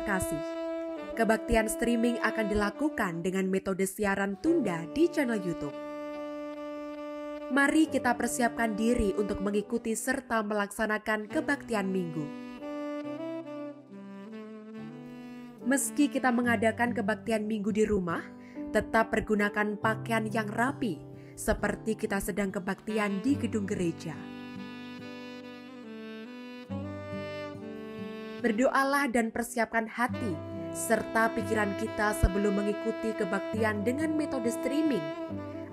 terkasih, kebaktian streaming akan dilakukan dengan metode siaran tunda di channel YouTube. Mari kita persiapkan diri untuk mengikuti serta melaksanakan kebaktian minggu. Meski kita mengadakan kebaktian minggu di rumah, tetap pergunakan pakaian yang rapi, seperti kita sedang kebaktian di gedung gereja. Berdoalah dan persiapkan hati serta pikiran kita sebelum mengikuti kebaktian dengan metode streaming,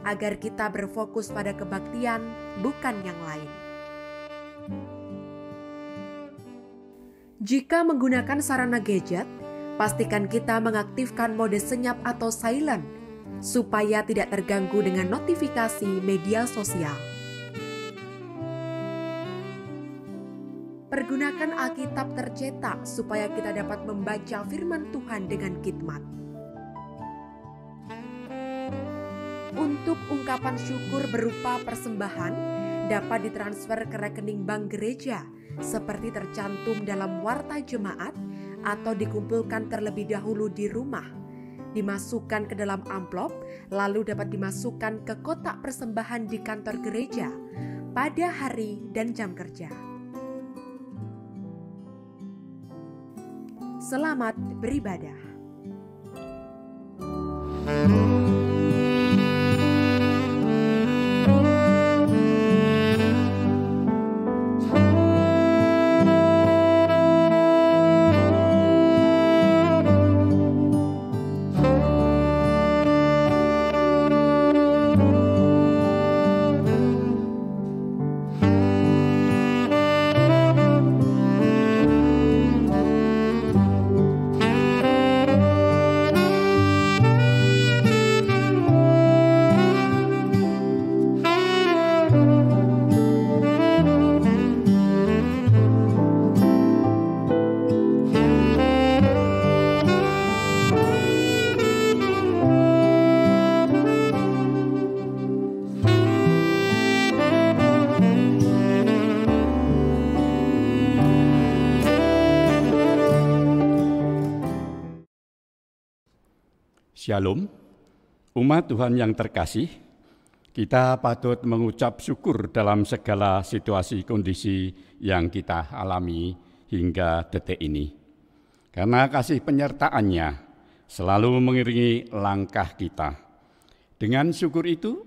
agar kita berfokus pada kebaktian, bukan yang lain. Jika menggunakan sarana gadget, pastikan kita mengaktifkan mode senyap atau silent supaya tidak terganggu dengan notifikasi media sosial. Pergunakan Alkitab tercetak supaya kita dapat membaca firman Tuhan dengan khidmat. Untuk ungkapan syukur berupa persembahan dapat ditransfer ke rekening bank gereja seperti tercantum dalam warta jemaat atau dikumpulkan terlebih dahulu di rumah, dimasukkan ke dalam amplop, lalu dapat dimasukkan ke kotak persembahan di kantor gereja pada hari dan jam kerja. Selamat beribadah. Shalom, umat Tuhan yang terkasih, kita patut mengucap syukur dalam segala situasi kondisi yang kita alami hingga detik ini. Karena kasih penyertaannya selalu mengiringi langkah kita. Dengan syukur itu,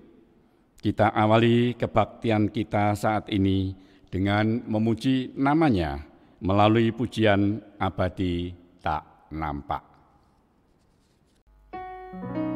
kita awali kebaktian kita saat ini dengan memuji namanya melalui pujian abadi tak nampak. Thank you.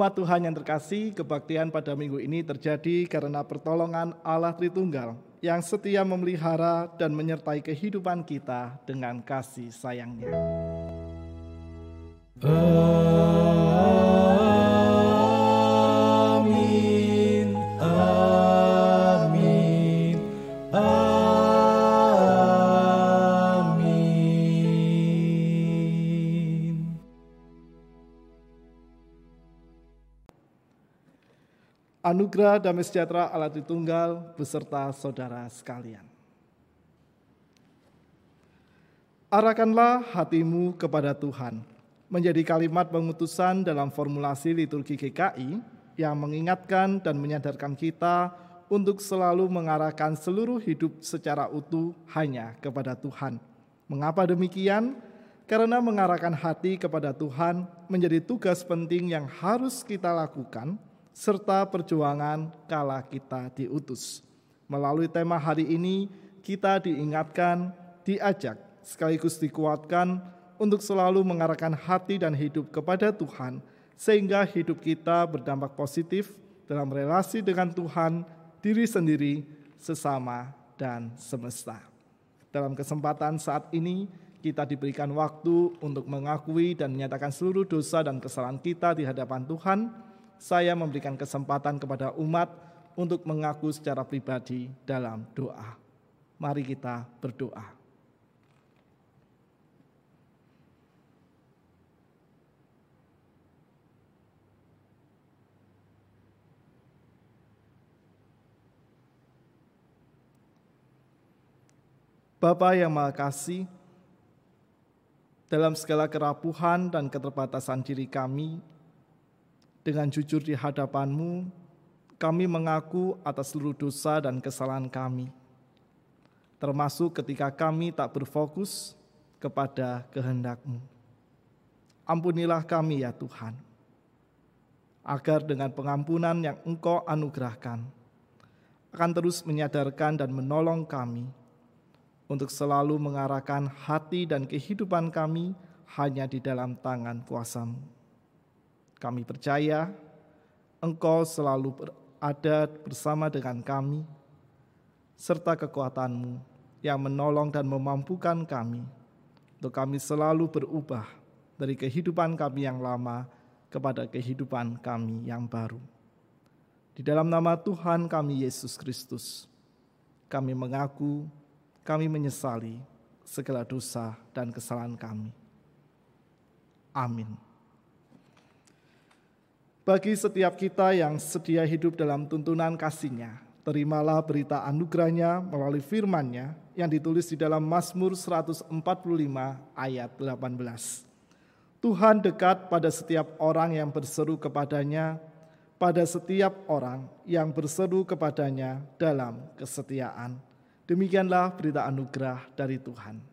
Umat Tuhan yang terkasih, kebaktian pada minggu ini terjadi karena pertolongan Allah Tritunggal yang setia memelihara dan menyertai kehidupan kita dengan kasih sayangnya. Amin. Anugerah damai sejahtera Allah Tritunggal beserta saudara sekalian. Arahkanlah hatimu kepada Tuhan. Menjadi kalimat pengutusan dalam formulasi liturgi GKI yang mengingatkan dan menyadarkan kita untuk selalu mengarahkan seluruh hidup secara utuh hanya kepada Tuhan. Mengapa demikian? Karena mengarahkan hati kepada Tuhan menjadi tugas penting yang harus kita lakukan serta perjuangan kala kita diutus. Melalui tema hari ini, kita diingatkan, diajak, sekaligus dikuatkan untuk selalu mengarahkan hati dan hidup kepada Tuhan, sehingga hidup kita berdampak positif dalam relasi dengan Tuhan, diri sendiri, sesama, dan semesta. Dalam kesempatan saat ini, kita diberikan waktu untuk mengakui dan menyatakan seluruh dosa dan kesalahan kita di hadapan Tuhan, saya memberikan kesempatan kepada umat untuk mengaku secara pribadi dalam doa. Mari kita berdoa. Bapa yang Maha Kasih, dalam segala kerapuhan dan keterbatasan diri kami, dengan jujur di hadapanmu, kami mengaku atas seluruh dosa dan kesalahan kami, termasuk ketika kami tak berfokus kepada kehendakmu. Ampunilah kami ya Tuhan, agar dengan pengampunan yang Engkau anugerahkan, akan terus menyadarkan dan menolong kami untuk selalu mengarahkan hati dan kehidupan kami hanya di dalam tangan kuasamu. Kami percaya Engkau selalu berada bersama dengan kami, serta kekuatanmu yang menolong dan memampukan kami untuk kami selalu berubah dari kehidupan kami yang lama kepada kehidupan kami yang baru. Di dalam nama Tuhan kami Yesus Kristus, kami mengaku, kami menyesali segala dosa dan kesalahan kami. Amin. Bagi setiap kita yang sedia hidup dalam tuntunan kasihnya, terimalah berita anugerahnya melalui firmannya yang ditulis di dalam Mazmur 145 ayat 18. Tuhan dekat pada setiap orang yang berseru kepadanya, pada setiap orang yang berseru kepadanya dalam kesetiaan. Demikianlah berita anugerah dari Tuhan.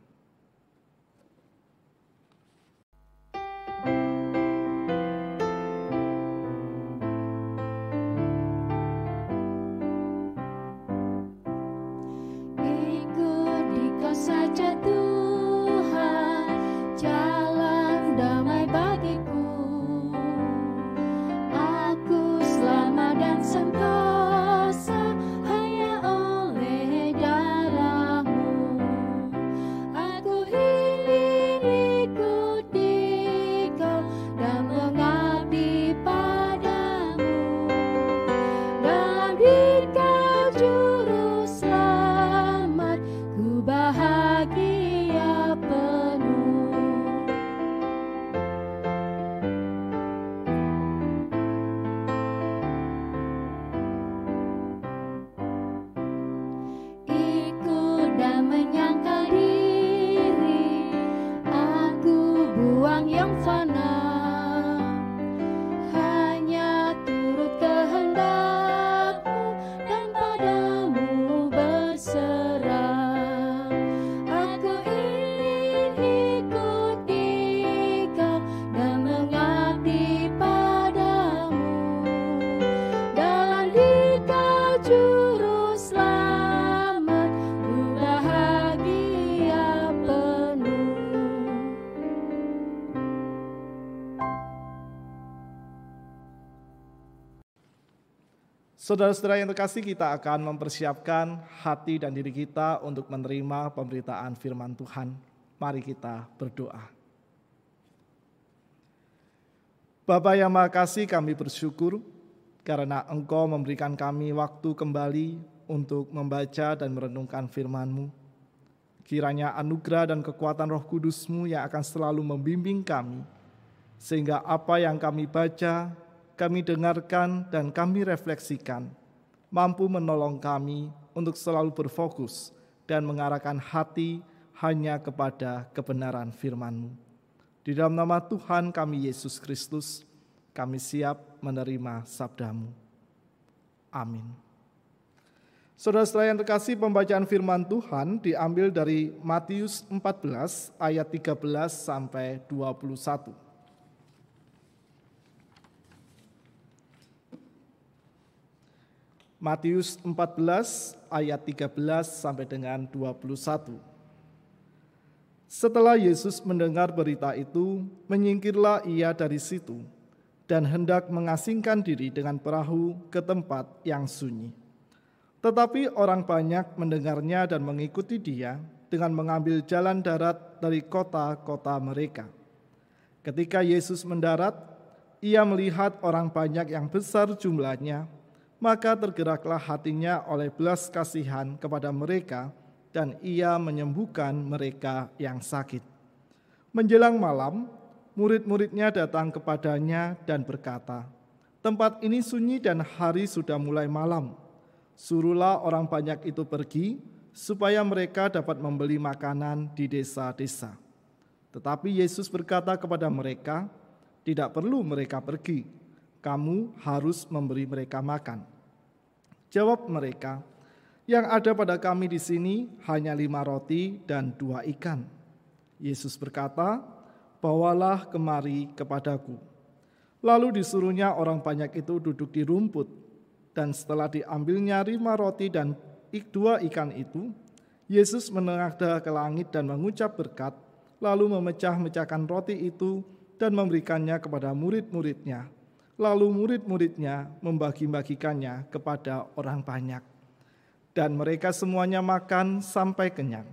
Saudara-saudara yang terkasih, kita akan mempersiapkan hati dan diri kita untuk menerima pemberitaan firman Tuhan. Mari kita berdoa. Bapa yang Maha Kasih, kami bersyukur karena Engkau memberikan kami waktu kembali untuk membaca dan merenungkan firman-Mu. Kiranya anugerah dan kekuatan roh kudus-Mu yang akan selalu membimbing kami, sehingga apa yang kami baca, kami dengarkan dan kami refleksikan, mampu menolong kami untuk selalu berfokus dan mengarahkan hati hanya kepada kebenaran firman-Mu. Di dalam nama Tuhan kami Yesus Kristus, kami siap menerima sabdamu. Amin. Saudara-saudara yang terkasih, pembacaan firman Tuhan diambil dari Matius 14 ayat 13 sampai 21. Matius 14 ayat 13 sampai dengan 21. Setelah Yesus mendengar berita itu, menyingkirlah ia dari situ dan hendak mengasingkan diri dengan perahu ke tempat yang sunyi. Tetapi orang banyak mendengarnya dan mengikuti dia dengan mengambil jalan darat dari kota-kota mereka. Ketika Yesus mendarat, ia melihat orang banyak yang besar jumlahnya, maka tergeraklah hatinya oleh belas kasihan kepada mereka dan ia menyembuhkan mereka yang sakit. Menjelang malam, murid-muridnya datang kepadanya dan berkata, Tempat ini sunyi dan hari sudah mulai malam. Suruhlah orang banyak itu pergi, supaya mereka dapat membeli makanan di desa-desa. Tetapi Yesus berkata kepada mereka, Tidak perlu mereka pergi, kamu harus memberi mereka makan. Jawab mereka, yang ada pada kami di sini hanya lima roti dan dua ikan. Yesus berkata, bawalah kemari kepadaku. Lalu disuruhnya orang banyak itu duduk di rumput, dan setelah diambilnya lima roti dan dua ikan itu, Yesus menengadah ke langit dan mengucap berkat, lalu memecah-mecahkan roti itu dan memberikannya kepada murid-muridnya Lalu murid-muridnya membagi-bagikannya kepada orang banyak. Dan mereka semuanya makan sampai kenyang.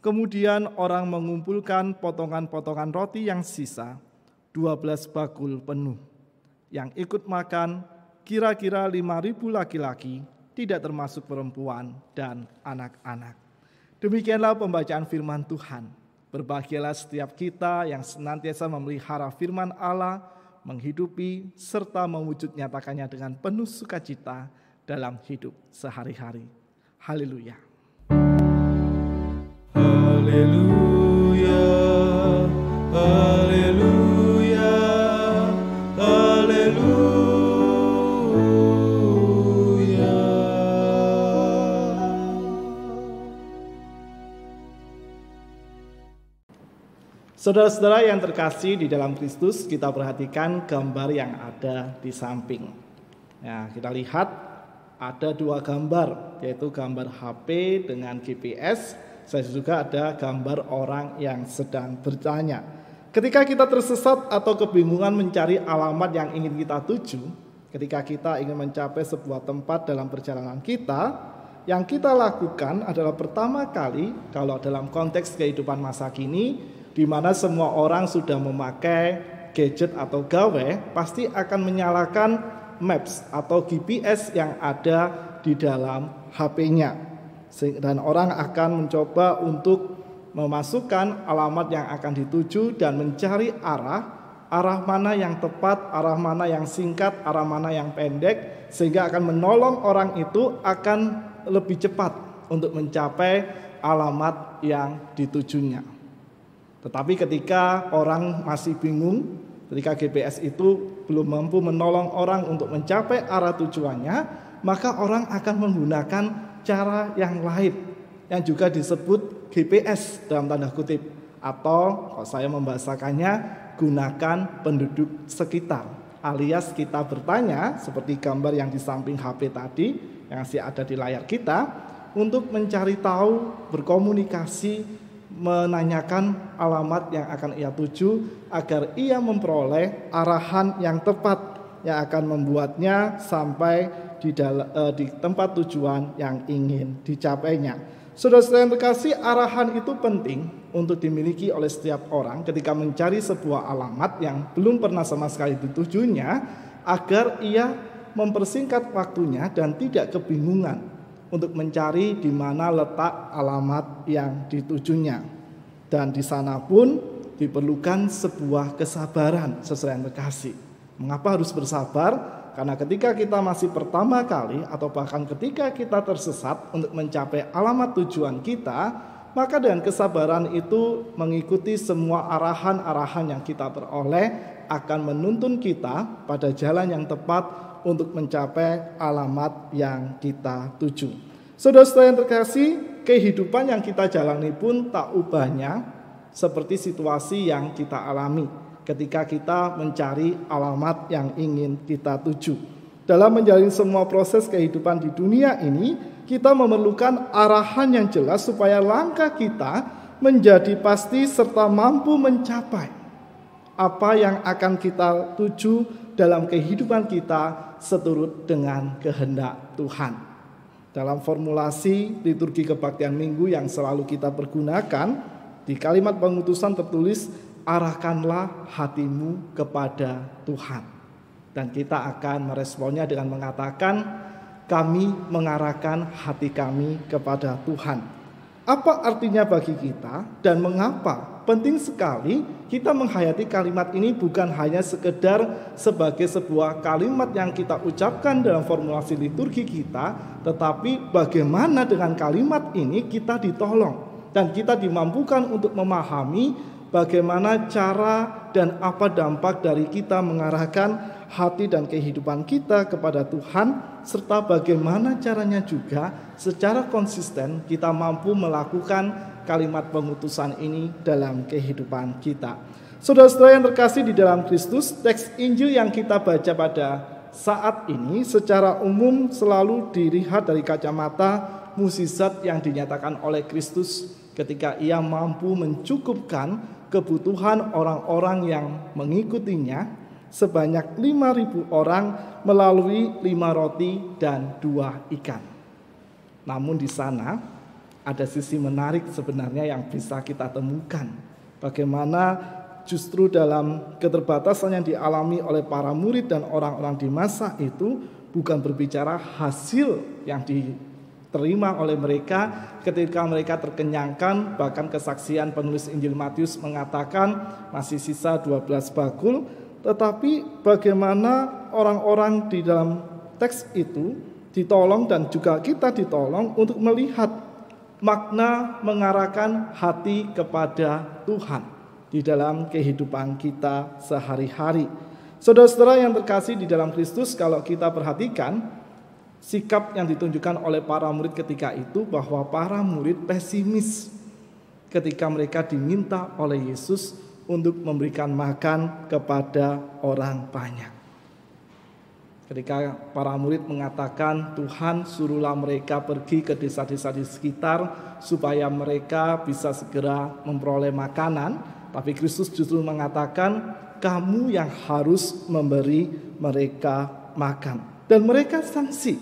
Kemudian orang mengumpulkan potongan-potongan roti yang sisa, 12 bakul penuh. Yang ikut makan kira-kira 5.000 laki-laki, tidak termasuk perempuan dan anak-anak. Demikianlah pembacaan firman Tuhan. Berbahagialah setiap kita yang senantiasa memelihara firman Allah, menghidupi, serta mewujud nyatakannya dengan penuh sukacita dalam hidup sehari-hari. Haleluya. Haleluya, Saudara-saudara yang terkasih di dalam Kristus, kita perhatikan gambar yang ada di samping. Ya, kita lihat ada dua gambar, yaitu gambar HP dengan GPS. Saya juga ada gambar orang yang sedang bertanya. Ketika kita tersesat atau kebingungan mencari alamat yang ingin kita tuju, ketika kita ingin mencapai sebuah tempat dalam perjalanan kita, yang kita lakukan adalah pertama kali kalau dalam konteks kehidupan masa kini di mana semua orang sudah memakai gadget atau gawe, pasti akan menyalakan maps atau GPS yang ada di dalam HP-nya. Dan orang akan mencoba untuk memasukkan alamat yang akan dituju dan mencari arah, arah mana yang tepat, arah mana yang singkat, arah mana yang pendek, sehingga akan menolong orang itu akan lebih cepat untuk mencapai alamat yang ditujunya. Tetapi ketika orang masih bingung, ketika GPS itu belum mampu menolong orang untuk mencapai arah tujuannya, maka orang akan menggunakan cara yang lain yang juga disebut GPS dalam tanda kutip. Atau kalau saya membahasakannya gunakan penduduk sekitar alias kita bertanya seperti gambar yang di samping HP tadi yang masih ada di layar kita untuk mencari tahu, berkomunikasi menanyakan alamat yang akan ia tuju agar ia memperoleh arahan yang tepat yang akan membuatnya sampai di, dal- eh, di tempat tujuan yang ingin dicapainya. Saudara-saudara yang terkasih, arahan itu penting untuk dimiliki oleh setiap orang ketika mencari sebuah alamat yang belum pernah sama sekali ditujunya agar ia mempersingkat waktunya dan tidak kebingungan untuk mencari di mana letak alamat yang ditujunya. Dan di sana pun diperlukan sebuah kesabaran sesuai yang terkasih. Mengapa harus bersabar? Karena ketika kita masih pertama kali atau bahkan ketika kita tersesat untuk mencapai alamat tujuan kita, maka dengan kesabaran itu mengikuti semua arahan-arahan yang kita peroleh akan menuntun kita pada jalan yang tepat untuk mencapai alamat yang kita tuju. Saudara-saudara yang terkasih, kehidupan yang kita jalani pun tak ubahnya seperti situasi yang kita alami ketika kita mencari alamat yang ingin kita tuju. Dalam menjalani semua proses kehidupan di dunia ini, kita memerlukan arahan yang jelas supaya langkah kita menjadi pasti serta mampu mencapai apa yang akan kita tuju dalam kehidupan kita seturut dengan kehendak Tuhan. Dalam formulasi liturgi kebaktian minggu yang selalu kita pergunakan, di kalimat pengutusan tertulis arahkanlah hatimu kepada Tuhan. Dan kita akan meresponnya dengan mengatakan kami mengarahkan hati kami kepada Tuhan. Apa artinya bagi kita dan mengapa penting sekali kita menghayati kalimat ini bukan hanya sekedar sebagai sebuah kalimat yang kita ucapkan dalam formulasi liturgi kita, tetapi bagaimana dengan kalimat ini kita ditolong dan kita dimampukan untuk memahami bagaimana cara dan apa dampak dari kita mengarahkan hati dan kehidupan kita kepada Tuhan serta bagaimana caranya juga secara konsisten kita mampu melakukan kalimat pengutusan ini dalam kehidupan kita. Saudara-saudara yang terkasih di dalam Kristus, teks Injil yang kita baca pada saat ini secara umum selalu dilihat dari kacamata musisat yang dinyatakan oleh Kristus ketika ia mampu mencukupkan kebutuhan orang-orang yang mengikutinya sebanyak 5.000 orang melalui lima roti dan dua ikan. Namun di sana ada sisi menarik sebenarnya yang bisa kita temukan. Bagaimana justru dalam keterbatasan yang dialami oleh para murid dan orang-orang di masa itu bukan berbicara hasil yang diterima oleh mereka ketika mereka terkenyangkan bahkan kesaksian penulis Injil Matius mengatakan masih sisa 12 bakul tetapi bagaimana orang-orang di dalam teks itu ditolong dan juga kita ditolong untuk melihat makna mengarahkan hati kepada Tuhan di dalam kehidupan kita sehari-hari. Saudara-saudara yang terkasih di dalam Kristus, kalau kita perhatikan sikap yang ditunjukkan oleh para murid ketika itu bahwa para murid pesimis ketika mereka diminta oleh Yesus untuk memberikan makan kepada orang banyak. Ketika para murid mengatakan, "Tuhan, suruhlah mereka pergi ke desa-desa di sekitar supaya mereka bisa segera memperoleh makanan." Tapi Kristus justru mengatakan, "Kamu yang harus memberi mereka makan." Dan mereka sanksi.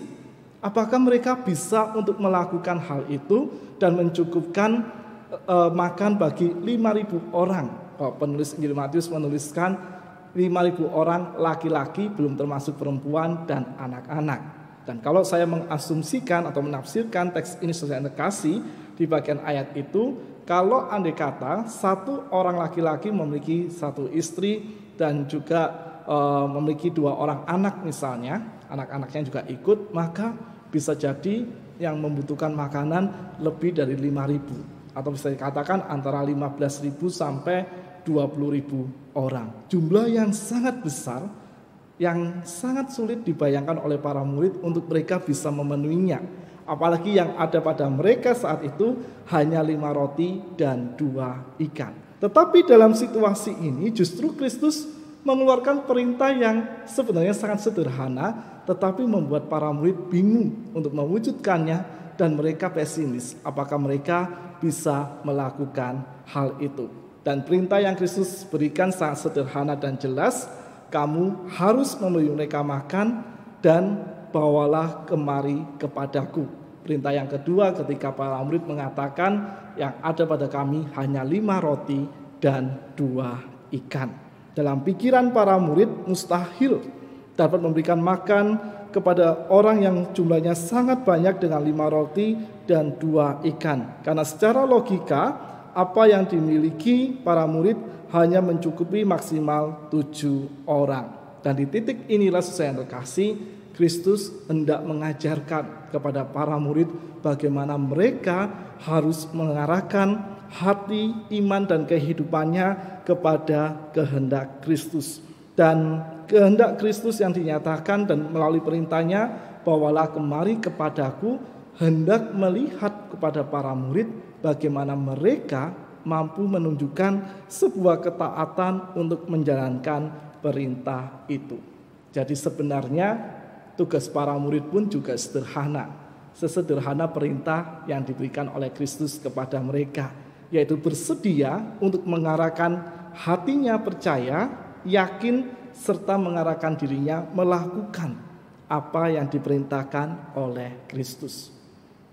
Apakah mereka bisa untuk melakukan hal itu dan mencukupkan e, makan bagi 5.000 orang? Penulis Injil Matius menuliskan 5.000 orang laki-laki belum termasuk perempuan dan anak-anak. Dan kalau saya mengasumsikan atau menafsirkan teks ini sesuai kasih di bagian ayat itu, kalau andai kata satu orang laki-laki memiliki satu istri dan juga e, memiliki dua orang anak misalnya, anak-anaknya juga ikut, maka bisa jadi yang membutuhkan makanan lebih dari 5.000 atau bisa dikatakan antara 15.000 sampai 20 ribu orang. Jumlah yang sangat besar yang sangat sulit dibayangkan oleh para murid untuk mereka bisa memenuhinya. Apalagi yang ada pada mereka saat itu hanya lima roti dan dua ikan. Tetapi dalam situasi ini justru Kristus mengeluarkan perintah yang sebenarnya sangat sederhana tetapi membuat para murid bingung untuk mewujudkannya dan mereka pesimis apakah mereka bisa melakukan hal itu. Dan perintah yang Kristus berikan sangat sederhana dan jelas, kamu harus memberi mereka makan dan bawalah kemari kepadaku. Perintah yang kedua ketika para murid mengatakan yang ada pada kami hanya lima roti dan dua ikan. Dalam pikiran para murid mustahil dapat memberikan makan kepada orang yang jumlahnya sangat banyak dengan lima roti dan dua ikan. Karena secara logika apa yang dimiliki para murid hanya mencukupi maksimal tujuh orang. Dan di titik inilah sesuai yang terkasih, Kristus hendak mengajarkan kepada para murid bagaimana mereka harus mengarahkan hati, iman, dan kehidupannya kepada kehendak Kristus. Dan kehendak Kristus yang dinyatakan dan melalui perintahnya, bawalah kemari kepadaku, hendak melihat kepada para murid bagaimana mereka mampu menunjukkan sebuah ketaatan untuk menjalankan perintah itu. Jadi sebenarnya tugas para murid pun juga sederhana. Sesederhana perintah yang diberikan oleh Kristus kepada mereka, yaitu bersedia untuk mengarahkan hatinya percaya, yakin, serta mengarahkan dirinya melakukan apa yang diperintahkan oleh Kristus.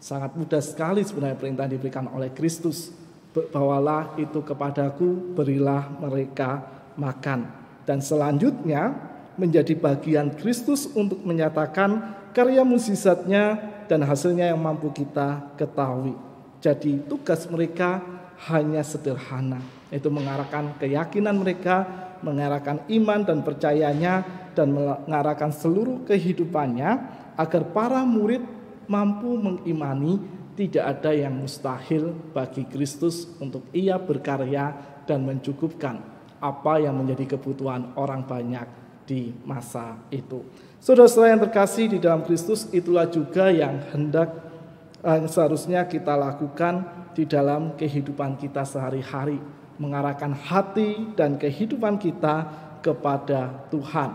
Sangat mudah sekali sebenarnya perintah diberikan oleh Kristus. Bawalah itu kepadaku, berilah mereka makan. Dan selanjutnya menjadi bagian Kristus untuk menyatakan karya musisatnya dan hasilnya yang mampu kita ketahui. Jadi tugas mereka hanya sederhana, yaitu mengarahkan keyakinan mereka, mengarahkan iman dan percayanya, dan mengarahkan seluruh kehidupannya agar para murid mampu mengimani tidak ada yang mustahil bagi Kristus untuk ia berkarya dan mencukupkan apa yang menjadi kebutuhan orang banyak di masa itu. Saudara-saudara yang terkasih di dalam Kristus itulah juga yang hendak yang seharusnya kita lakukan di dalam kehidupan kita sehari-hari, mengarahkan hati dan kehidupan kita kepada Tuhan.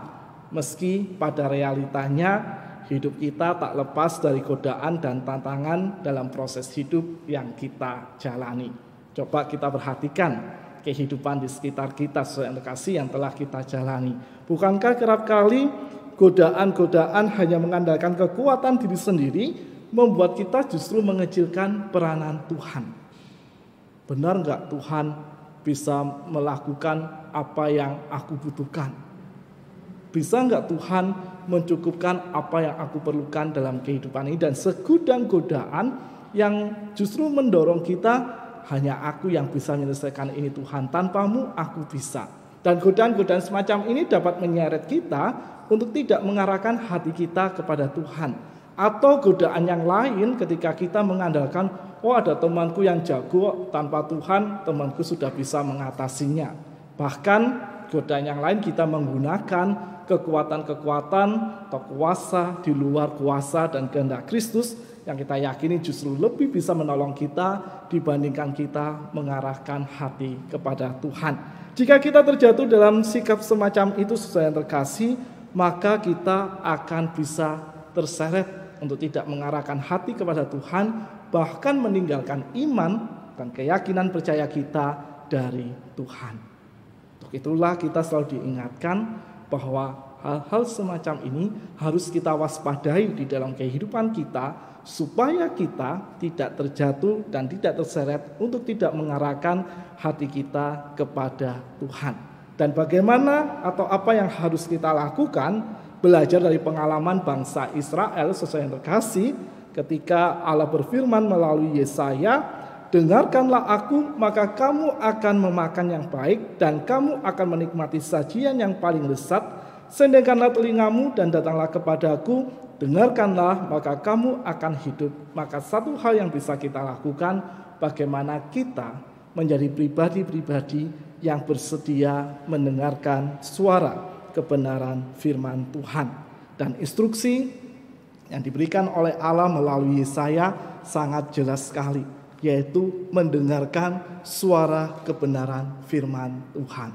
Meski pada realitanya hidup kita tak lepas dari godaan dan tantangan dalam proses hidup yang kita jalani. Coba kita perhatikan kehidupan di sekitar kita sesuai terkasih yang telah kita jalani. Bukankah kerap kali godaan-godaan hanya mengandalkan kekuatan diri sendiri membuat kita justru mengecilkan peranan Tuhan? Benar nggak Tuhan bisa melakukan apa yang aku butuhkan? Bisa nggak Tuhan mencukupkan apa yang aku perlukan dalam kehidupan ini dan segudang godaan yang justru mendorong kita hanya aku yang bisa menyelesaikan ini Tuhan. Tanpamu aku bisa. Dan godaan-godaan semacam ini dapat menyeret kita untuk tidak mengarahkan hati kita kepada Tuhan. Atau godaan yang lain ketika kita mengandalkan, oh ada temanku yang jago, tanpa Tuhan temanku sudah bisa mengatasinya. Bahkan godaan yang lain kita menggunakan kekuatan-kekuatan atau kuasa di luar kuasa dan kehendak Kristus yang kita yakini justru lebih bisa menolong kita dibandingkan kita mengarahkan hati kepada Tuhan. Jika kita terjatuh dalam sikap semacam itu sesuai yang terkasih, maka kita akan bisa terseret untuk tidak mengarahkan hati kepada Tuhan, bahkan meninggalkan iman dan keyakinan percaya kita dari Tuhan. Itulah kita selalu diingatkan bahwa hal-hal semacam ini harus kita waspadai di dalam kehidupan kita supaya kita tidak terjatuh dan tidak terseret untuk tidak mengarahkan hati kita kepada Tuhan. Dan bagaimana atau apa yang harus kita lakukan belajar dari pengalaman bangsa Israel sesuai yang terkasih ketika Allah berfirman melalui Yesaya Dengarkanlah aku, maka kamu akan memakan yang baik dan kamu akan menikmati sajian yang paling lezat. Sendengkanlah telingamu dan datanglah kepadaku, dengarkanlah maka kamu akan hidup. Maka satu hal yang bisa kita lakukan bagaimana kita menjadi pribadi-pribadi yang bersedia mendengarkan suara kebenaran firman Tuhan. Dan instruksi yang diberikan oleh Allah melalui saya sangat jelas sekali, yaitu mendengarkan suara kebenaran firman Tuhan.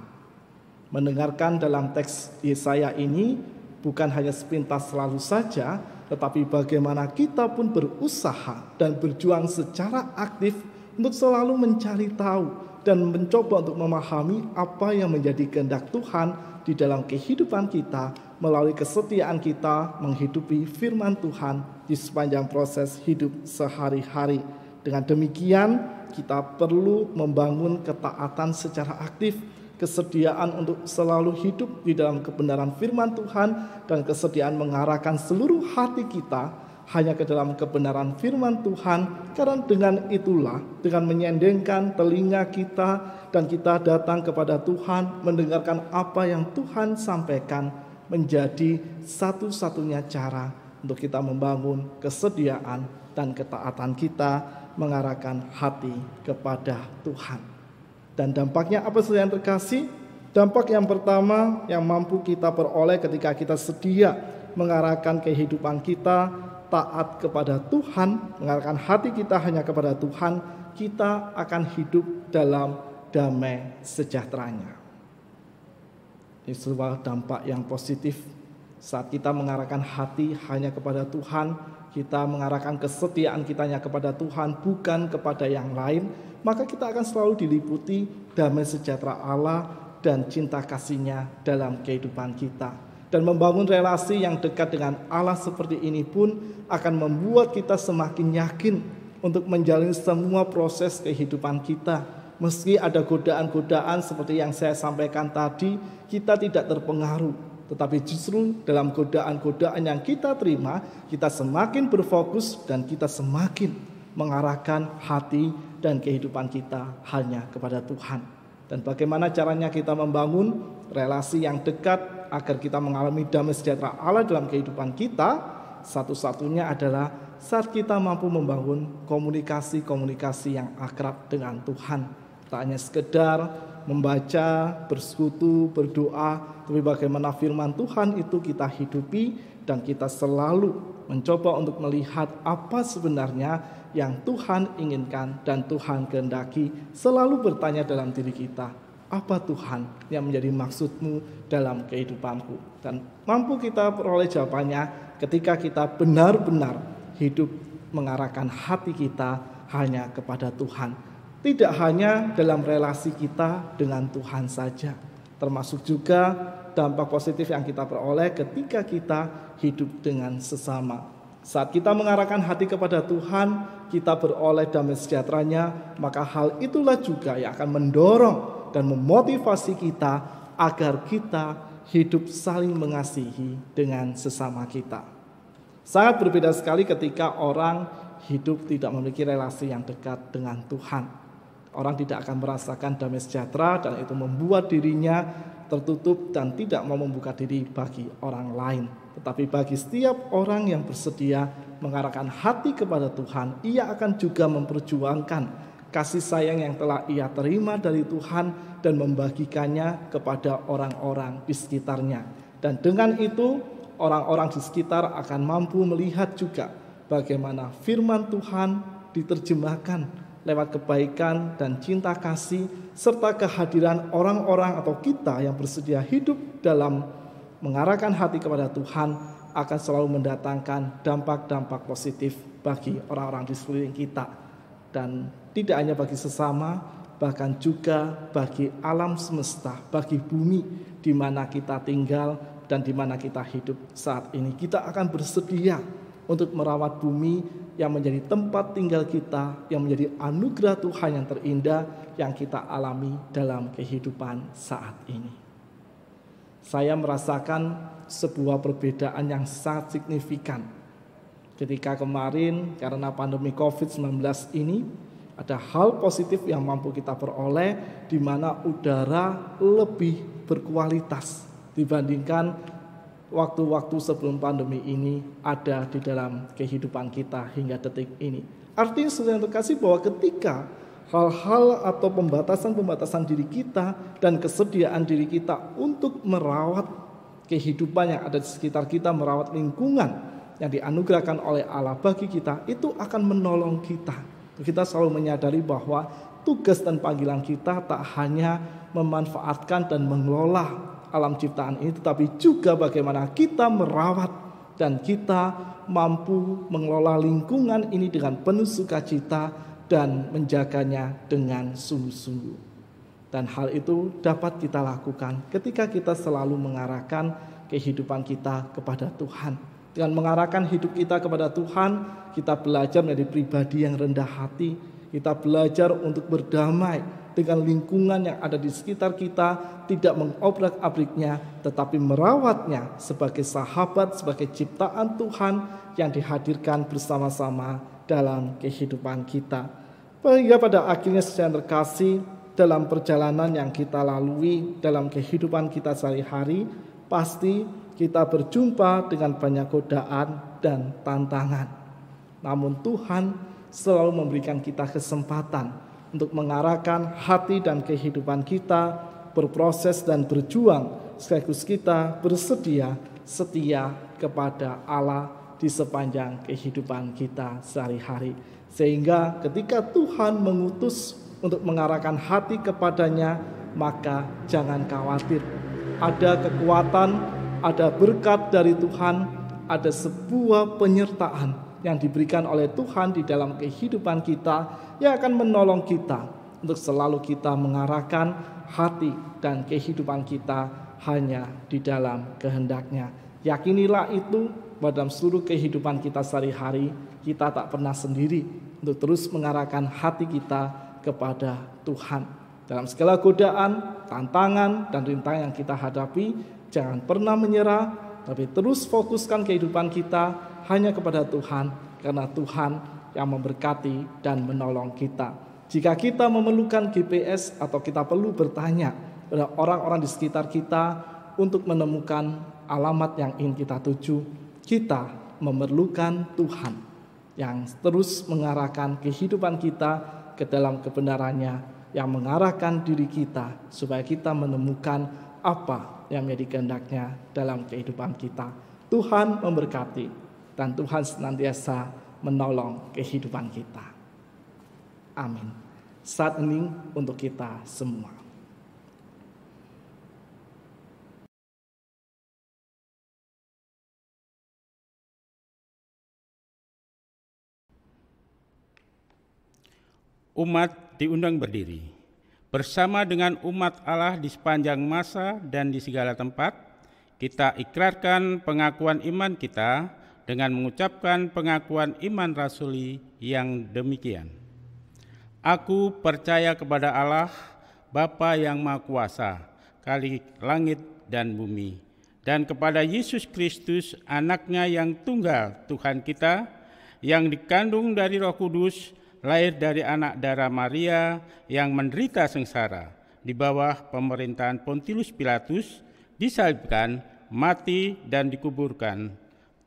Mendengarkan dalam teks Yesaya ini bukan hanya sepintas selalu saja, tetapi bagaimana kita pun berusaha dan berjuang secara aktif untuk selalu mencari tahu dan mencoba untuk memahami apa yang menjadi kehendak Tuhan di dalam kehidupan kita melalui kesetiaan kita menghidupi firman Tuhan di sepanjang proses hidup sehari-hari. Dengan demikian, kita perlu membangun ketaatan secara aktif, kesediaan untuk selalu hidup di dalam kebenaran firman Tuhan dan kesediaan mengarahkan seluruh hati kita hanya ke dalam kebenaran firman Tuhan. Karena dengan itulah dengan menyendengkan telinga kita dan kita datang kepada Tuhan mendengarkan apa yang Tuhan sampaikan menjadi satu-satunya cara untuk kita membangun kesediaan dan ketaatan kita mengarahkan hati kepada Tuhan. Dan dampaknya apa saja yang terkasih? Dampak yang pertama yang mampu kita peroleh ketika kita sedia mengarahkan kehidupan kita taat kepada Tuhan, mengarahkan hati kita hanya kepada Tuhan, kita akan hidup dalam damai sejahteranya. Ini sebuah dampak yang positif saat kita mengarahkan hati hanya kepada Tuhan, kita mengarahkan kesetiaan kita hanya kepada Tuhan, bukan kepada yang lain, maka kita akan selalu diliputi damai sejahtera Allah dan cinta kasihnya dalam kehidupan kita dan membangun relasi yang dekat dengan Allah seperti ini pun akan membuat kita semakin yakin untuk menjalani semua proses kehidupan kita. Meski ada godaan-godaan seperti yang saya sampaikan tadi, kita tidak terpengaruh. Tetapi justru dalam godaan-godaan yang kita terima, kita semakin berfokus dan kita semakin mengarahkan hati dan kehidupan kita hanya kepada Tuhan. Dan bagaimana caranya kita membangun relasi yang dekat agar kita mengalami damai sejahtera Allah dalam kehidupan kita, satu-satunya adalah saat kita mampu membangun komunikasi-komunikasi yang akrab dengan Tuhan. Tak hanya sekedar membaca, bersekutu, berdoa, tapi bagaimana firman Tuhan itu kita hidupi dan kita selalu mencoba untuk melihat apa sebenarnya yang Tuhan inginkan dan Tuhan kehendaki, selalu bertanya dalam diri kita, apa Tuhan yang menjadi maksudmu dalam kehidupanku? Dan mampu kita peroleh jawabannya ketika kita benar-benar hidup mengarahkan hati kita hanya kepada Tuhan tidak hanya dalam relasi kita dengan Tuhan saja termasuk juga dampak positif yang kita peroleh ketika kita hidup dengan sesama saat kita mengarahkan hati kepada Tuhan, kita beroleh damai sejahteranya, maka hal itulah juga yang akan mendorong dan memotivasi kita agar kita hidup saling mengasihi dengan sesama kita. Sangat berbeda sekali ketika orang hidup tidak memiliki relasi yang dekat dengan Tuhan. Orang tidak akan merasakan damai sejahtera dan itu membuat dirinya tertutup dan tidak mau membuka diri bagi orang lain. Tetapi bagi setiap orang yang bersedia mengarahkan hati kepada Tuhan, ia akan juga memperjuangkan kasih sayang yang telah ia terima dari Tuhan dan membagikannya kepada orang-orang di sekitarnya. Dan dengan itu orang-orang di sekitar akan mampu melihat juga bagaimana firman Tuhan diterjemahkan lewat kebaikan dan cinta kasih serta kehadiran orang-orang atau kita yang bersedia hidup dalam mengarahkan hati kepada Tuhan akan selalu mendatangkan dampak-dampak positif bagi orang-orang di sekeliling kita. Dan tidak hanya bagi sesama, bahkan juga bagi alam semesta, bagi bumi di mana kita tinggal dan di mana kita hidup saat ini. Kita akan bersedia untuk merawat bumi yang menjadi tempat tinggal kita, yang menjadi anugerah Tuhan yang terindah yang kita alami dalam kehidupan saat ini. Saya merasakan sebuah perbedaan yang sangat signifikan ketika kemarin karena pandemi COVID-19 ini ada hal positif yang mampu kita peroleh di mana udara lebih berkualitas dibandingkan waktu-waktu sebelum pandemi ini ada di dalam kehidupan kita hingga detik ini. Artinya sudah terkasih bahwa ketika hal-hal atau pembatasan-pembatasan diri kita dan kesediaan diri kita untuk merawat kehidupan yang ada di sekitar kita, merawat lingkungan yang dianugerahkan oleh Allah bagi kita, itu akan menolong kita kita selalu menyadari bahwa tugas dan panggilan kita tak hanya memanfaatkan dan mengelola alam ciptaan ini, tetapi juga bagaimana kita merawat dan kita mampu mengelola lingkungan ini dengan penuh sukacita dan menjaganya dengan sungguh-sungguh. Dan hal itu dapat kita lakukan ketika kita selalu mengarahkan kehidupan kita kepada Tuhan. Dengan mengarahkan hidup kita kepada Tuhan, kita belajar menjadi pribadi yang rendah hati. Kita belajar untuk berdamai dengan lingkungan yang ada di sekitar kita, tidak mengobrak-abriknya, tetapi merawatnya sebagai sahabat, sebagai ciptaan Tuhan yang dihadirkan bersama-sama dalam kehidupan kita. Sehingga pada akhirnya sedang terkasih dalam perjalanan yang kita lalui dalam kehidupan kita sehari-hari, pasti kita berjumpa dengan banyak godaan dan tantangan. Namun Tuhan selalu memberikan kita kesempatan untuk mengarahkan hati dan kehidupan kita berproses dan berjuang sekaligus kita bersedia setia kepada Allah di sepanjang kehidupan kita sehari-hari. Sehingga ketika Tuhan mengutus untuk mengarahkan hati kepadanya, maka jangan khawatir. Ada kekuatan, ada berkat dari Tuhan, ada sebuah penyertaan yang diberikan oleh Tuhan di dalam kehidupan kita yang akan menolong kita untuk selalu kita mengarahkan hati dan kehidupan kita hanya di dalam kehendaknya. Yakinilah itu pada seluruh kehidupan kita sehari-hari kita tak pernah sendiri untuk terus mengarahkan hati kita kepada Tuhan. Dalam segala godaan, tantangan, dan rintangan yang kita hadapi, jangan pernah menyerah, tapi terus fokuskan kehidupan kita hanya kepada Tuhan, karena Tuhan yang memberkati dan menolong kita. Jika kita memerlukan GPS atau kita perlu bertanya pada orang-orang di sekitar kita untuk menemukan alamat yang ingin kita tuju, kita memerlukan Tuhan yang terus mengarahkan kehidupan kita ke dalam kebenarannya yang mengarahkan diri kita supaya kita menemukan apa yang menjadi kehendaknya dalam kehidupan kita. Tuhan memberkati dan Tuhan senantiasa menolong kehidupan kita. Amin. Saat ini untuk kita semua. umat diundang berdiri. Bersama dengan umat Allah di sepanjang masa dan di segala tempat, kita ikrarkan pengakuan iman kita dengan mengucapkan pengakuan iman rasuli yang demikian. Aku percaya kepada Allah, Bapa yang Maha Kuasa, kali langit dan bumi, dan kepada Yesus Kristus, anaknya yang tunggal Tuhan kita, yang dikandung dari roh kudus, lahir dari anak darah Maria yang menderita sengsara di bawah pemerintahan Pontius Pilatus, disalibkan, mati dan dikuburkan,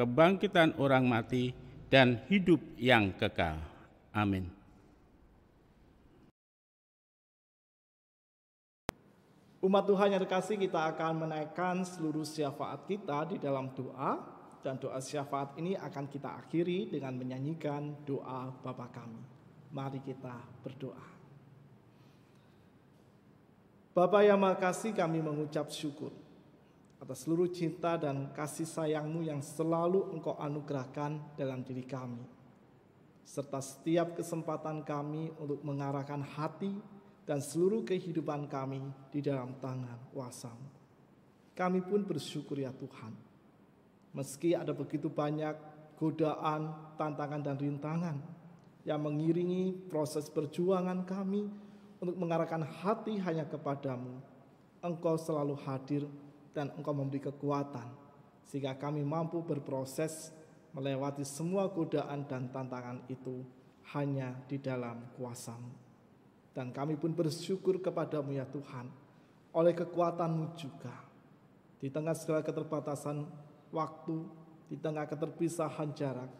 kebangkitan orang mati, dan hidup yang kekal. Amin. Umat Tuhan yang terkasih kita akan menaikkan seluruh syafaat kita di dalam doa dan doa syafaat ini akan kita akhiri dengan menyanyikan doa Bapa kami. Mari kita berdoa. Bapak yang makasih kami mengucap syukur atas seluruh cinta dan kasih sayangmu yang selalu engkau anugerahkan dalam diri kami. Serta setiap kesempatan kami untuk mengarahkan hati dan seluruh kehidupan kami di dalam tangan kuasamu. Kami pun bersyukur ya Tuhan. Meski ada begitu banyak godaan, tantangan dan rintangan, yang mengiringi proses perjuangan kami untuk mengarahkan hati hanya kepadamu. Engkau selalu hadir dan engkau memberi kekuatan sehingga kami mampu berproses melewati semua godaan dan tantangan itu hanya di dalam kuasamu. Dan kami pun bersyukur kepadamu ya Tuhan oleh kekuatanmu juga. Di tengah segala keterbatasan waktu, di tengah keterpisahan jarak,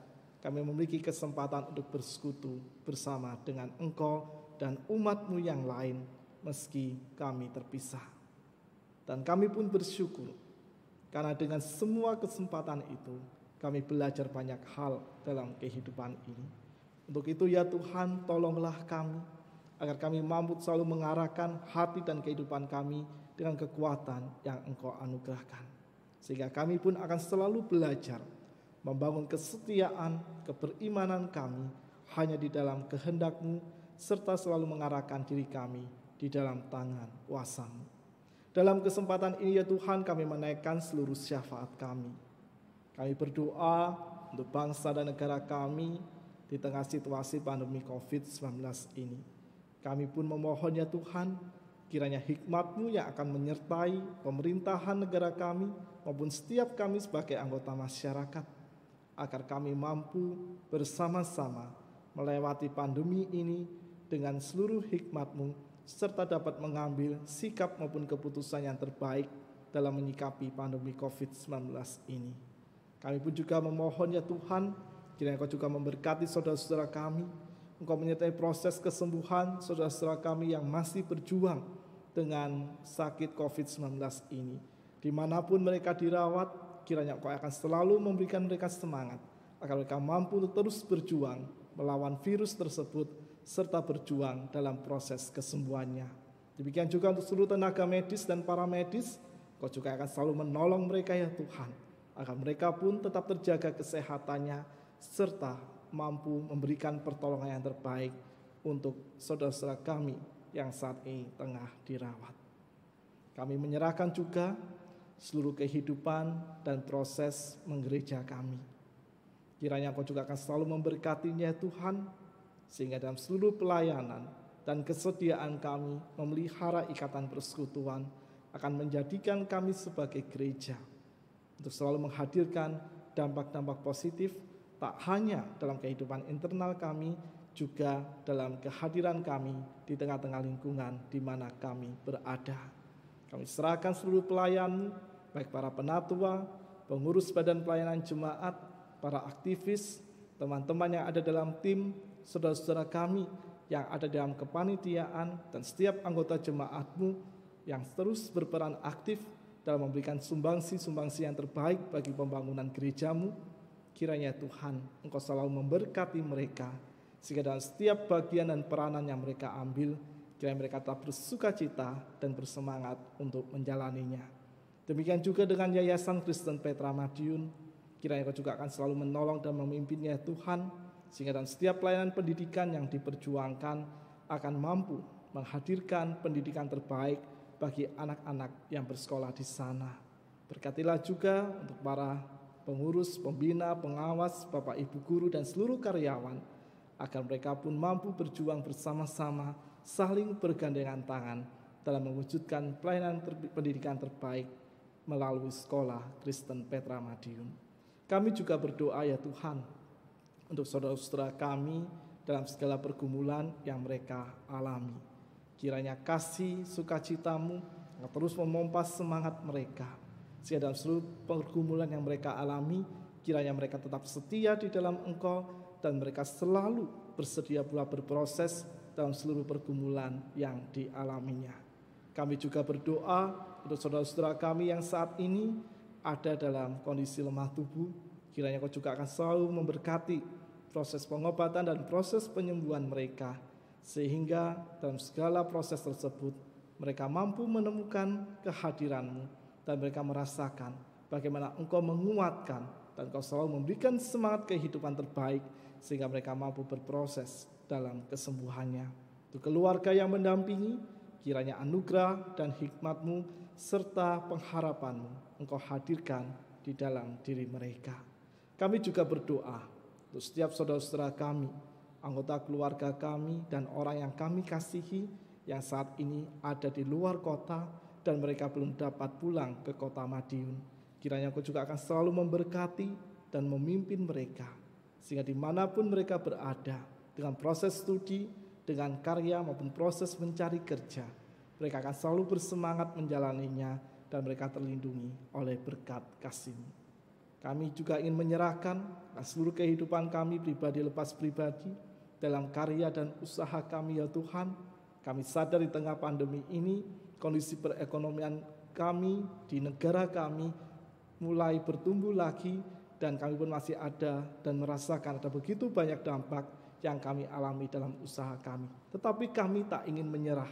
kami memiliki kesempatan untuk bersekutu bersama dengan engkau dan umatmu yang lain meski kami terpisah. Dan kami pun bersyukur karena dengan semua kesempatan itu kami belajar banyak hal dalam kehidupan ini. Untuk itu ya Tuhan tolonglah kami agar kami mampu selalu mengarahkan hati dan kehidupan kami dengan kekuatan yang Engkau anugerahkan. Sehingga kami pun akan selalu belajar membangun kesetiaan, keberimanan kami hanya di dalam kehendak-Mu serta selalu mengarahkan diri kami di dalam tangan kuasamu. Dalam kesempatan ini ya Tuhan kami menaikkan seluruh syafaat kami. Kami berdoa untuk bangsa dan negara kami di tengah situasi pandemi COVID-19 ini. Kami pun memohon ya Tuhan, kiranya hikmat-Mu yang akan menyertai pemerintahan negara kami maupun setiap kami sebagai anggota masyarakat, agar kami mampu bersama-sama melewati pandemi ini dengan seluruh hikmat-Mu serta dapat mengambil sikap maupun keputusan yang terbaik dalam menyikapi pandemi COVID-19 ini. Kami pun juga memohon ya Tuhan, kiranya Engkau juga memberkati saudara-saudara kami, Engkau menyertai proses kesembuhan saudara-saudara kami yang masih berjuang dengan sakit COVID-19 ini. Di mana pun mereka dirawat, kiranya Engkau akan selalu memberikan mereka semangat, agar mereka mampu terus berjuang melawan virus tersebut serta berjuang dalam proses kesembuhannya. Demikian juga untuk seluruh tenaga medis dan para medis, Kau juga akan selalu menolong mereka ya Tuhan, agar mereka pun tetap terjaga kesehatannya serta mampu memberikan pertolongan yang terbaik untuk saudara-saudara kami yang saat ini tengah dirawat. Kami menyerahkan juga seluruh kehidupan dan proses menggereja kami. Kiranya Kau juga akan selalu memberkatinya Tuhan, sehingga dalam seluruh pelayanan dan kesediaan kami memelihara ikatan persekutuan akan menjadikan kami sebagai gereja untuk selalu menghadirkan dampak-dampak positif tak hanya dalam kehidupan internal kami juga dalam kehadiran kami di tengah-tengah lingkungan di mana kami berada. Kami serahkan seluruh pelayan, baik para penatua, pengurus badan pelayanan jemaat, para aktivis, teman-teman yang ada dalam tim, saudara-saudara kami yang ada dalam kepanitiaan dan setiap anggota jemaatmu yang terus berperan aktif dalam memberikan sumbangsi-sumbangsi yang terbaik bagi pembangunan gerejamu. Kiranya Tuhan Engkau selalu memberkati mereka sehingga dalam setiap bagian dan peranan yang mereka ambil, kiranya mereka tetap bersuka cita dan bersemangat untuk menjalaninya. Demikian juga dengan Yayasan Kristen Petra Madiun, kiranya Engkau juga akan selalu menolong dan memimpinnya Tuhan, sehingga dalam setiap pelayanan pendidikan yang diperjuangkan akan mampu menghadirkan pendidikan terbaik bagi anak-anak yang bersekolah di sana. Berkatilah juga untuk para pengurus, pembina, pengawas, Bapak Ibu guru dan seluruh karyawan agar mereka pun mampu berjuang bersama-sama saling bergandengan tangan dalam mewujudkan pelayanan ter pendidikan terbaik melalui sekolah Kristen Petra Madiun. Kami juga berdoa ya Tuhan untuk saudara-saudara kami dalam segala pergumulan yang mereka alami. Kiranya kasih sukacitamu terus memompas semangat mereka. Sehingga dalam seluruh pergumulan yang mereka alami, kiranya mereka tetap setia di dalam engkau dan mereka selalu bersedia pula berproses dalam seluruh pergumulan yang dialaminya. Kami juga berdoa untuk saudara-saudara kami yang saat ini ada dalam kondisi lemah tubuh, kiranya kau juga akan selalu memberkati proses pengobatan dan proses penyembuhan mereka, sehingga dalam segala proses tersebut mereka mampu menemukan kehadiranmu dan mereka merasakan bagaimana engkau menguatkan dan engkau selalu memberikan semangat kehidupan terbaik sehingga mereka mampu berproses dalam kesembuhannya. Untuk keluarga yang mendampingi, kiranya anugerah dan hikmatmu serta pengharapanmu engkau hadirkan di dalam diri mereka. Kami juga berdoa untuk setiap saudara-saudara kami, anggota keluarga kami, dan orang yang kami kasihi yang saat ini ada di luar kota dan mereka belum dapat pulang ke kota Madiun. Kiranya Kau juga akan selalu memberkati dan memimpin mereka, sehingga di mana pun mereka berada, dengan proses studi, dengan karya maupun proses mencari kerja, mereka akan selalu bersemangat menjalaninya dan mereka terlindungi oleh berkat kasih-Mu. Kami juga ingin menyerahkan seluruh kehidupan kami pribadi lepas pribadi dalam karya dan usaha kami ya Tuhan. Kami sadar di tengah pandemi ini kondisi perekonomian kami, di negara kami mulai bertumbuh lagi dan kami pun masih ada dan merasakan ada begitu banyak dampak yang kami alami dalam usaha kami. Tetapi kami tak ingin menyerah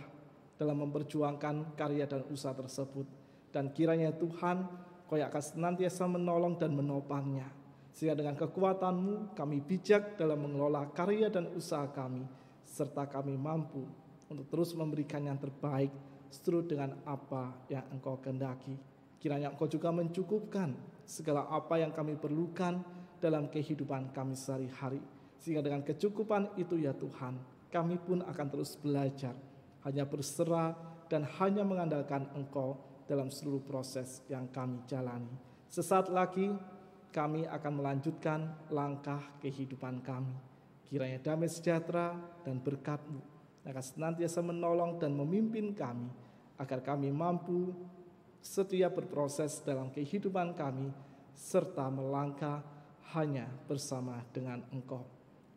dalam memperjuangkan karya dan usaha tersebut. Dan kiranya Tuhan kau yang akan senantiasa menolong dan menopangnya. Sehingga dengan kekuatanmu kami bijak dalam mengelola karya dan usaha kami. Serta kami mampu untuk terus memberikan yang terbaik seturut dengan apa yang engkau kehendaki. Kiranya engkau juga mencukupkan segala apa yang kami perlukan dalam kehidupan kami sehari-hari. Sehingga dengan kecukupan itu ya Tuhan, kami pun akan terus belajar, hanya berserah dan hanya mengandalkan Engkau dalam seluruh proses yang kami jalani. Sesaat lagi kami akan melanjutkan langkah kehidupan kami. Kiranya damai sejahtera dan berkat-Mu akan senantiasa menolong dan memimpin kami agar kami mampu setia berproses dalam kehidupan kami serta melangkah hanya bersama dengan Engkau.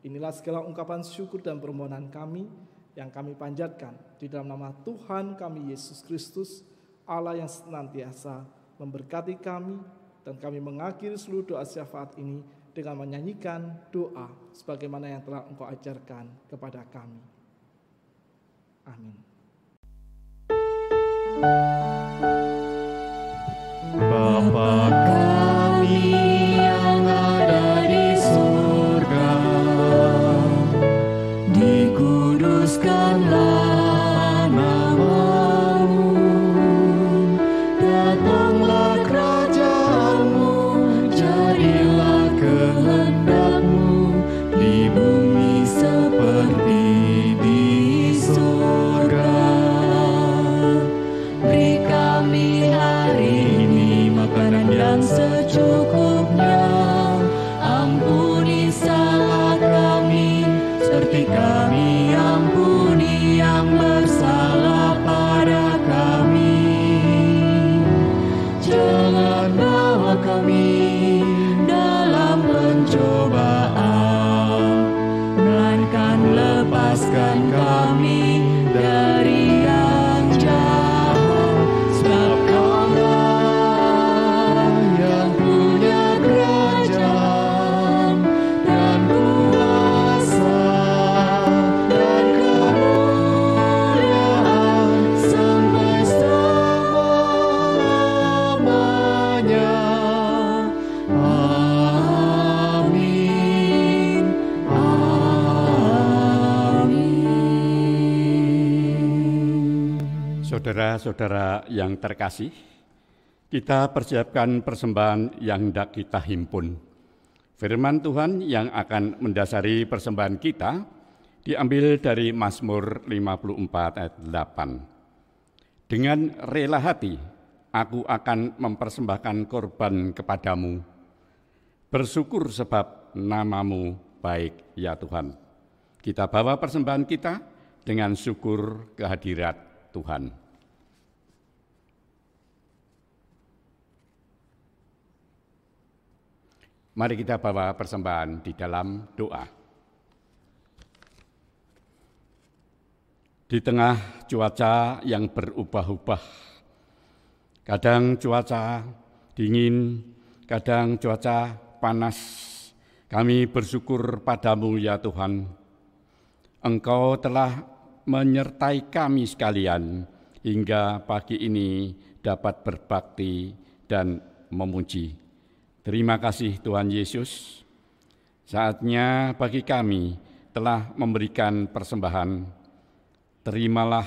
Inilah segala ungkapan syukur dan permohonan kami yang kami panjatkan di dalam nama Tuhan kami Yesus Kristus, Allah yang senantiasa memberkati kami dan kami mengakhiri seluruh doa syafaat ini dengan menyanyikan doa sebagaimana yang telah Engkau ajarkan kepada kami. Amin. Bapa Saudara-saudara yang terkasih, kita persiapkan persembahan yang hendak kita himpun. Firman Tuhan yang akan mendasari persembahan kita diambil dari Mazmur 54 ayat 8. Dengan rela hati, aku akan mempersembahkan korban kepadamu. Bersyukur sebab namamu baik ya Tuhan. Kita bawa persembahan kita dengan syukur kehadirat Tuhan. Mari kita bawa persembahan di dalam doa. Di tengah cuaca yang berubah-ubah, kadang cuaca dingin, kadang cuaca panas, kami bersyukur padamu ya Tuhan. Engkau telah menyertai kami sekalian hingga pagi ini dapat berbakti dan memuji. Terima kasih Tuhan Yesus. Saatnya bagi kami telah memberikan persembahan. Terimalah,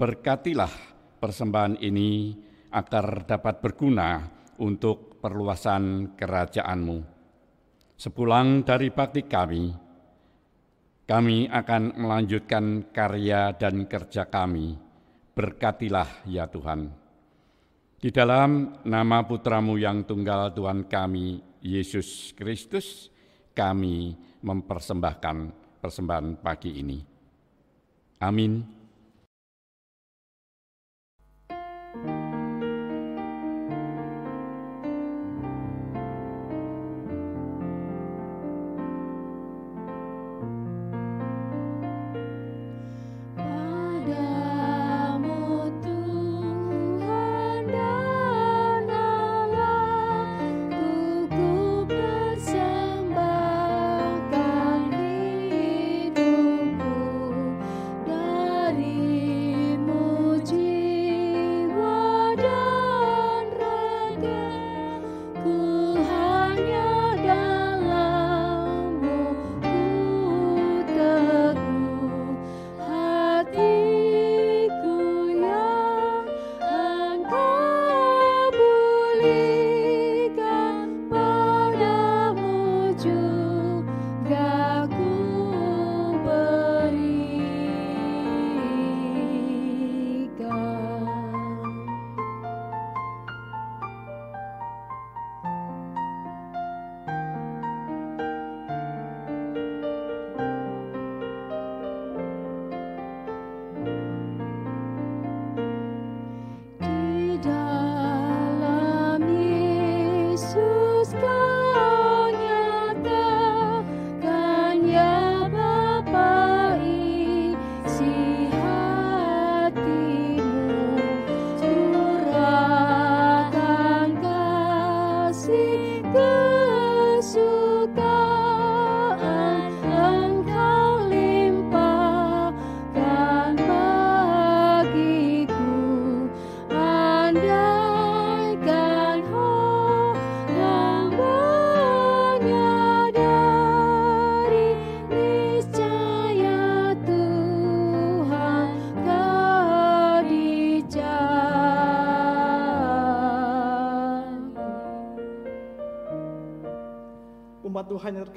berkatilah persembahan ini agar dapat berguna untuk perluasan kerajaan-Mu. Sepulang dari bakti kami, kami akan melanjutkan karya dan kerja kami. Berkatilah ya Tuhan. Di dalam nama putramu yang tunggal Tuhan kami, Yesus Kristus, kami mempersembahkan persembahan pagi ini. Amin.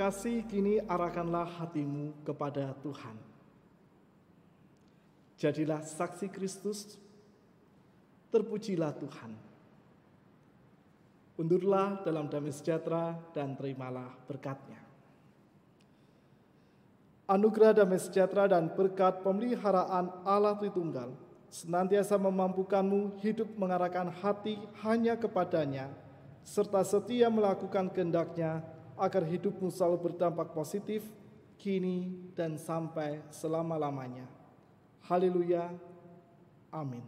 Kini arahkanlah hatimu kepada Tuhan. Jadilah saksi Kristus, terpujilah Tuhan. Undurlah dalam damai sejahtera dan terimalah berkatnya. Anugerah damai sejahtera dan berkat pemeliharaan Allah Tritunggal senantiasa memampukanmu hidup mengarahkan hati hanya kepadanya, serta setia melakukan kehendaknya agar hidupmu selalu berdampak positif, kini dan sampai selama-lamanya. Haleluya. Amin.